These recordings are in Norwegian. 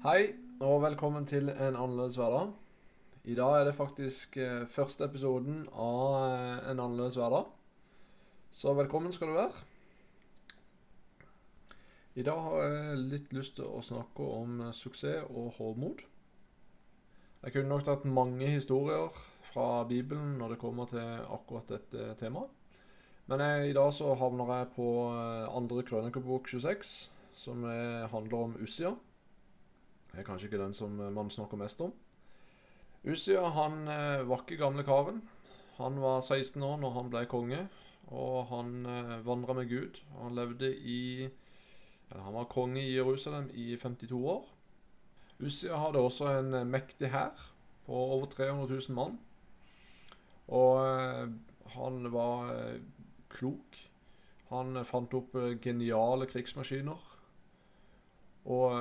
Hei, og velkommen til En annerledes hverdag. I dag er det faktisk eh, første episoden av eh, En annerledes hverdag. Så velkommen skal du være. I dag har jeg litt lyst til å snakke om eh, suksess og hovmod. Jeg kunne nok tatt mange historier fra Bibelen når det kommer til akkurat dette temaet. Men jeg, i dag så havner jeg på eh, andre krønikebok 26, som er, handler om Ussia. Er kanskje ikke den som eh, man snakker mest om. Ussia han eh, var ikke gamle karen. Han var 16 år når han ble konge, og han eh, vandra med Gud. Han levde i Han var konge i Jerusalem i 52 år. Ussia hadde også en mektig hær på over 300 000 mann. Og han var klok. Han fant opp geniale krigsmaskiner. Og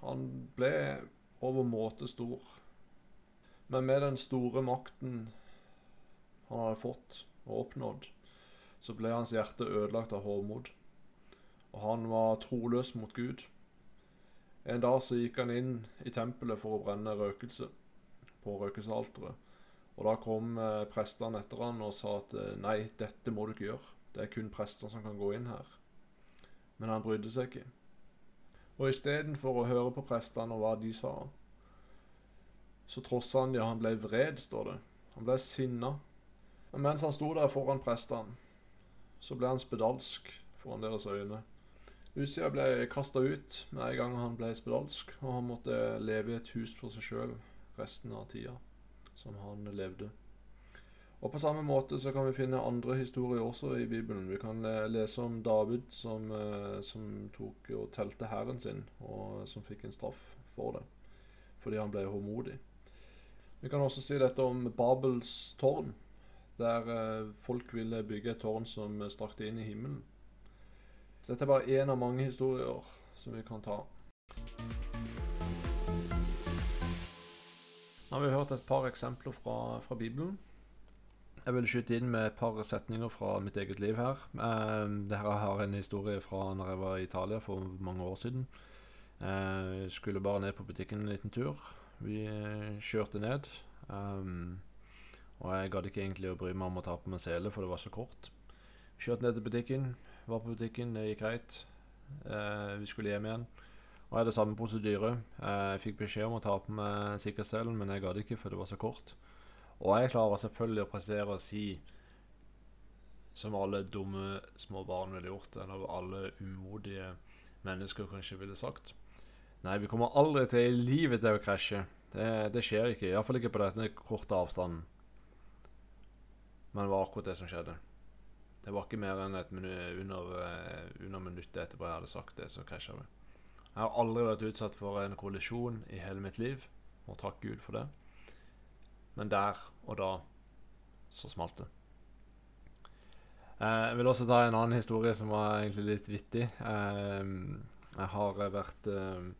han ble overmåte stor. Men med den store makten han hadde fått og oppnådd, så ble hans hjerte ødelagt av hovmod. Og han var troløs mot Gud. En dag så gikk han inn i tempelet for å brenne røkelse på røkelsealteret. Og da kom eh, prestene etter han og sa at eh, nei, dette må du ikke gjøre. Det er kun prester som kan gå inn her. Men han brydde seg ikke. Og istedenfor å høre på prestene og hva de sa, så trossa han de, han ble vred, står det. Han ble sinna. Men mens han sto der foran prestene, så ble han spedalsk foran deres øyne. Usia ble kasta ut med en gang han ble spedalsk, og han måtte leve i et hus for seg sjøl resten av tida som han levde. Og På samme måte så kan vi finne andre historier også i Bibelen. Vi kan eh, lese om David som, eh, som tok og telte hæren sin, og som fikk en straff for det. Fordi han ble håmodig. Vi kan også si dette om Babels tårn, der eh, folk ville bygge et tårn som strakte inn i himmelen. Dette er bare én av mange historier som vi kan ta. Nå har vi hørt et par eksempler fra, fra Bibelen. Jeg vil skyte inn med et par setninger fra mitt eget liv her. Dette det har en historie fra når jeg var i Italia for mange år siden. Eh, jeg skulle bare ned på butikken en liten tur. Vi eh, kjørte ned. Um, og jeg gadd ikke egentlig å bry meg om å ta på meg sele, for det var så kort. Kjørte ned til butikken, var på butikken, det gikk greit. Vi skulle hjem igjen. Og jeg hadde samme prosedyre. Jeg fikk beskjed om å ta på meg sikkerhetsselen, men jeg gadd ikke, for det var så kort. Og jeg klarer selvfølgelig å prestere og si, som alle dumme små barn ville gjort, eller alle umodige mennesker kanskje ville sagt Nei, vi kommer aldri til i livet til å krasje. Det, det skjer ikke. Iallfall ikke på denne korte avstanden. Men det var akkurat det som skjedde. Det var ikke mer enn et minutt under, eh, under minuttet etterpå jeg hadde sagt det, så krasja vi. Jeg har aldri vært utsatt for en kollisjon i hele mitt liv, og takk Gud for det. Men der og da så smalt det. Eh, Jeg vil også ta en annen historie som var egentlig litt vittig. Eh, Jeg har vært eh,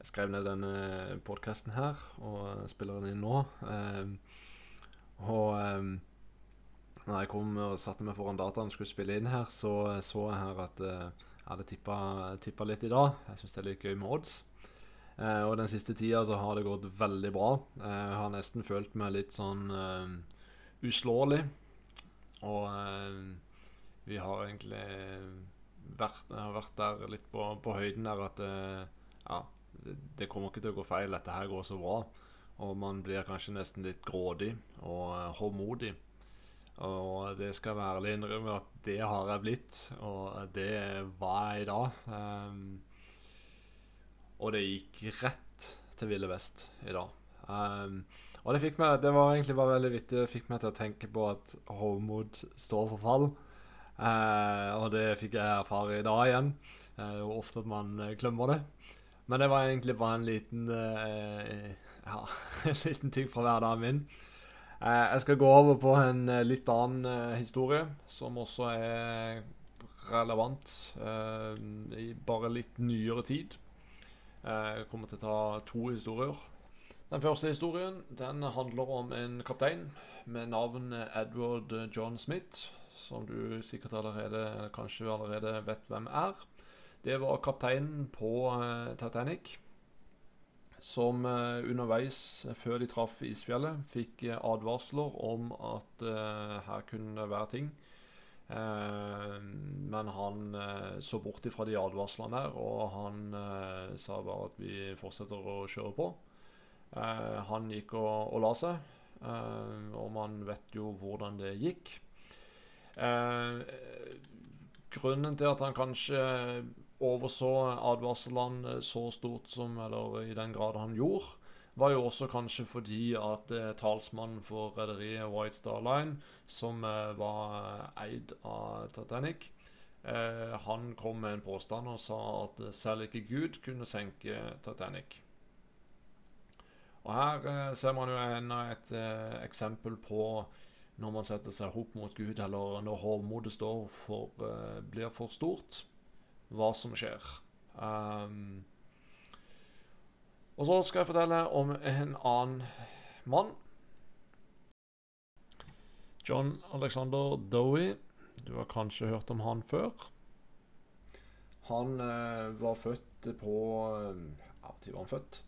Jeg skrev ned denne podkasten her, og spiller den inn nå. Og når jeg kom og satte meg foran dataen og skulle spille inn her, så så jeg her at jeg hadde tippa litt i dag. Jeg syns det er litt gøy med odds. Eh, og den siste tida så har det gått veldig bra. Eh, jeg har nesten følt meg litt sånn eh, uslåelig. Og eh, vi har egentlig vært, har vært der litt på, på høyden der at eh, ja, det, kommer ikke til å gå feil. Dette her går så bra. Og man blir kanskje nesten litt grådig og eh, håndmodig. Og det skal være ærlig innrømme at det har jeg blitt, og det var jeg i dag. Og det gikk rett til Ville Vest i dag. Um, og det fikk meg, det var egentlig bare veldig vittig, det fikk meg til å tenke på at hovmod står for fall. Uh, og det fikk jeg erfare i dag igjen. Jo ofte at man eh, glemmer det. Men det var egentlig bare en liten, uh, ja, en liten ting fra hverdagen min. Uh, jeg skal gå over på en uh, litt annen historie, som også er relevant i bare litt nyere tid. Eh, jeg kommer til å ta to historier. Den første historien den handler om en kaptein med navn Edward John Smith, som du sikkert allerede, kanskje allerede vet hvem er. Det var kapteinen på eh, Titanic. som eh, underveis, før de traff isfjellet, fikk advarsler om at her kunne det være ting. Eh, men han eh, så bort ifra de advarslene der, og han sa bare at vi fortsetter å kjøre på. han gikk og, og la seg, og man vet jo hvordan det gikk. grunnen til at han kanskje overså advarslene så stort som, eller i den grad han gjorde, var jo også kanskje fordi at eh, talsmannen for rederiet White Star Line, som eh, var eid av Titanic, eh, han kom med en påstand og sa at selv ikke Gud kunne senke Titanic. Og Her eh, ser man jo enda et eh, eksempel på når man setter seg opp mot Gud, eller når hovmodet står for, eh, blir for stort hva som skjer. Um, og så skal jeg fortelle om en annen mann. John Alexander Dowie. Du har kanskje hørt om han før? Han eh, var født på eh, Ja, når var han født?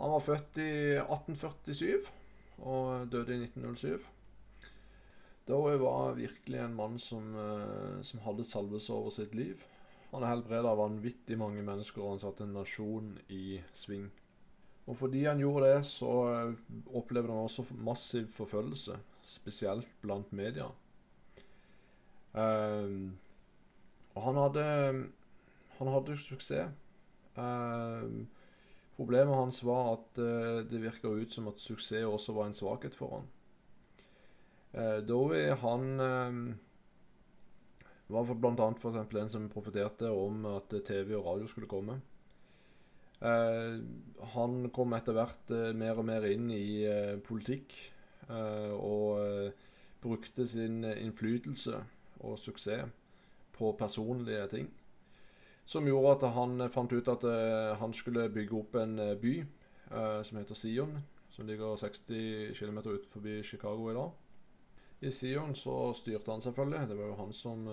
Han var født i 1847 og døde i 1907. Dowie var virkelig en mann som, eh, som hadde salvelse over sitt liv. Han er helbreda vanvittig mange mennesker, og han satte en nasjon i sving. Og fordi han gjorde det, så eh, opplevde han også massiv forfølgelse, spesielt blant media. Uh, og han hadde Han hadde suksess. Uh, problemet hans var at uh, det virka ut som at suksess også var en svakhet for han. Uh, Dowie, han var bl.a. en som profeterte om at TV og radio skulle komme. Eh, han kom etter hvert eh, mer og mer inn i eh, politikk og brukte sin innflytelse og suksess på personlige ting. Som gjorde at han fant ut at han skulle bygge opp en by som heter Sion, som ligger 60 km utenfor Chicago i dag. I Sion så styrte han selvfølgelig. Det var jo han som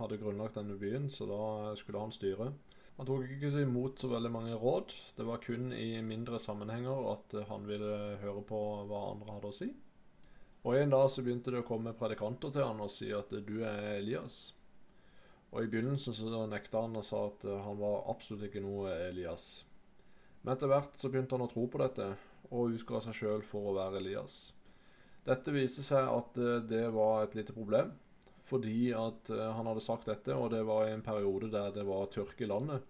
hadde grunnlagt denne byen, så da skulle han styre. Han tok ikke så imot så veldig mange råd. Det var kun i mindre sammenhenger at uh, han ville høre på hva andre hadde å si. Og En dag så begynte det å komme predikanter til han og si at du er Elias. Og I begynnelsen så nekta han og sa at han var absolutt ikke noe Elias. Men etter hvert så begynte han å tro på dette og utga seg sjøl for å være Elias. Dette viste seg at eh, det var et lite problem, fordi at eh, han hadde sagt dette, og det var i en periode der det var tørke i landet.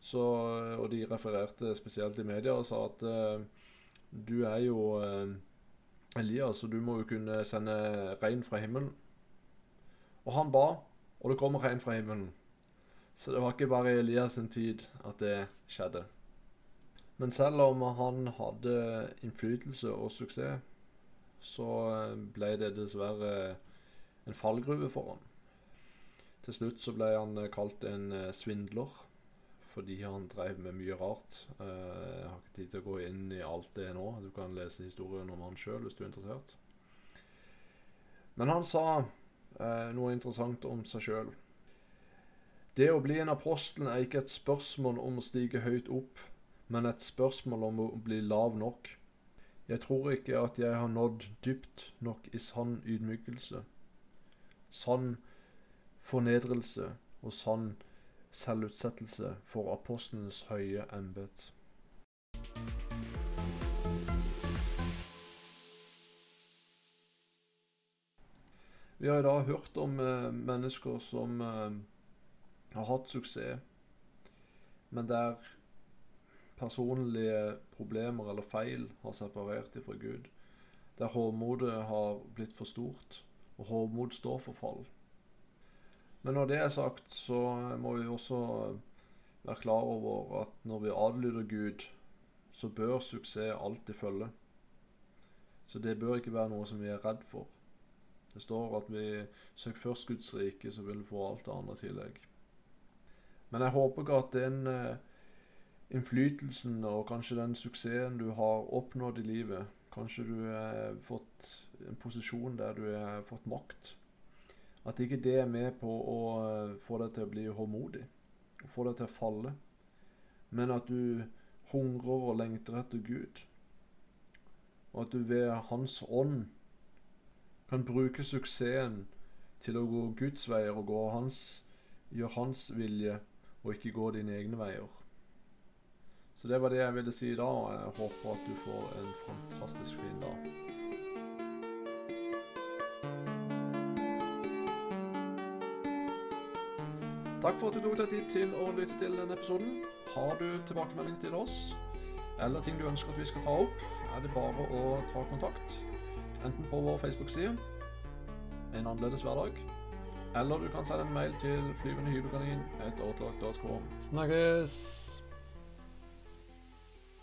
Så, eh, og de refererte spesielt i media og sa at du er jo Elias, og du må jo kunne sende regn fra himmelen. Og han ba, og det kommer regn fra himmelen. Så det var ikke bare i Elias sin tid at det skjedde. Men selv om han hadde innflytelse og suksess, så eh, ble det dessverre en fallgruve for han. Til slutt så ble han eh, kalt en eh, svindler fordi han drev med mye rart. Jeg har ikke tid til å gå inn i alt det nå. Du kan lese historien om han sjøl hvis du er interessert. Men han sa noe interessant om seg sjøl. Det å bli en apostel er ikke et spørsmål om å stige høyt opp, men et spørsmål om å bli lav nok. Jeg tror ikke at jeg har nådd dypt nok i sann ydmykelse, sann fornedrelse og sann selvutsettelse for apostlenes høye embet. Vi har i dag hørt om eh, mennesker som eh, har hatt suksess, men der personlige problemer eller feil har separert dem fra Gud. Der hovmodet har blitt for stort, og hovmod står for fall. Men når det er sagt, så må vi også være klar over at når vi adlyder Gud, så bør suksess alltid følge. Så det bør ikke være noe som vi er redd for. Det står at vi søker først Guds rike, så vil vi få alt det andre i tillegg. Men jeg håper ikke at den eh, innflytelsen og kanskje den suksessen du har oppnådd i livet. Kanskje du har fått en posisjon der du har fått makt. At ikke det er med på å eh, få deg til å bli håndmodig, få deg til å falle. Men at du hungrer og lengter etter Gud. Og at du ved Hans ånd kan bruke suksessen til å gå Guds veier og gå hans, gjøre Hans vilje, og ikke gå dine egne veier. Så det var det jeg ville si i dag, og jeg håper at du får en fantastisk fin dag. Takk for at du tok deg tid til å lytte til denne episoden. Har du tilbakemelding til oss, eller ting du ønsker at vi skal ta opp, er det bare å ta kontakt. Enten på vår Facebook-side, En annerledes hverdag, eller du kan sende en mail til flyvendehybelkanin.outlock.com. Snakkes!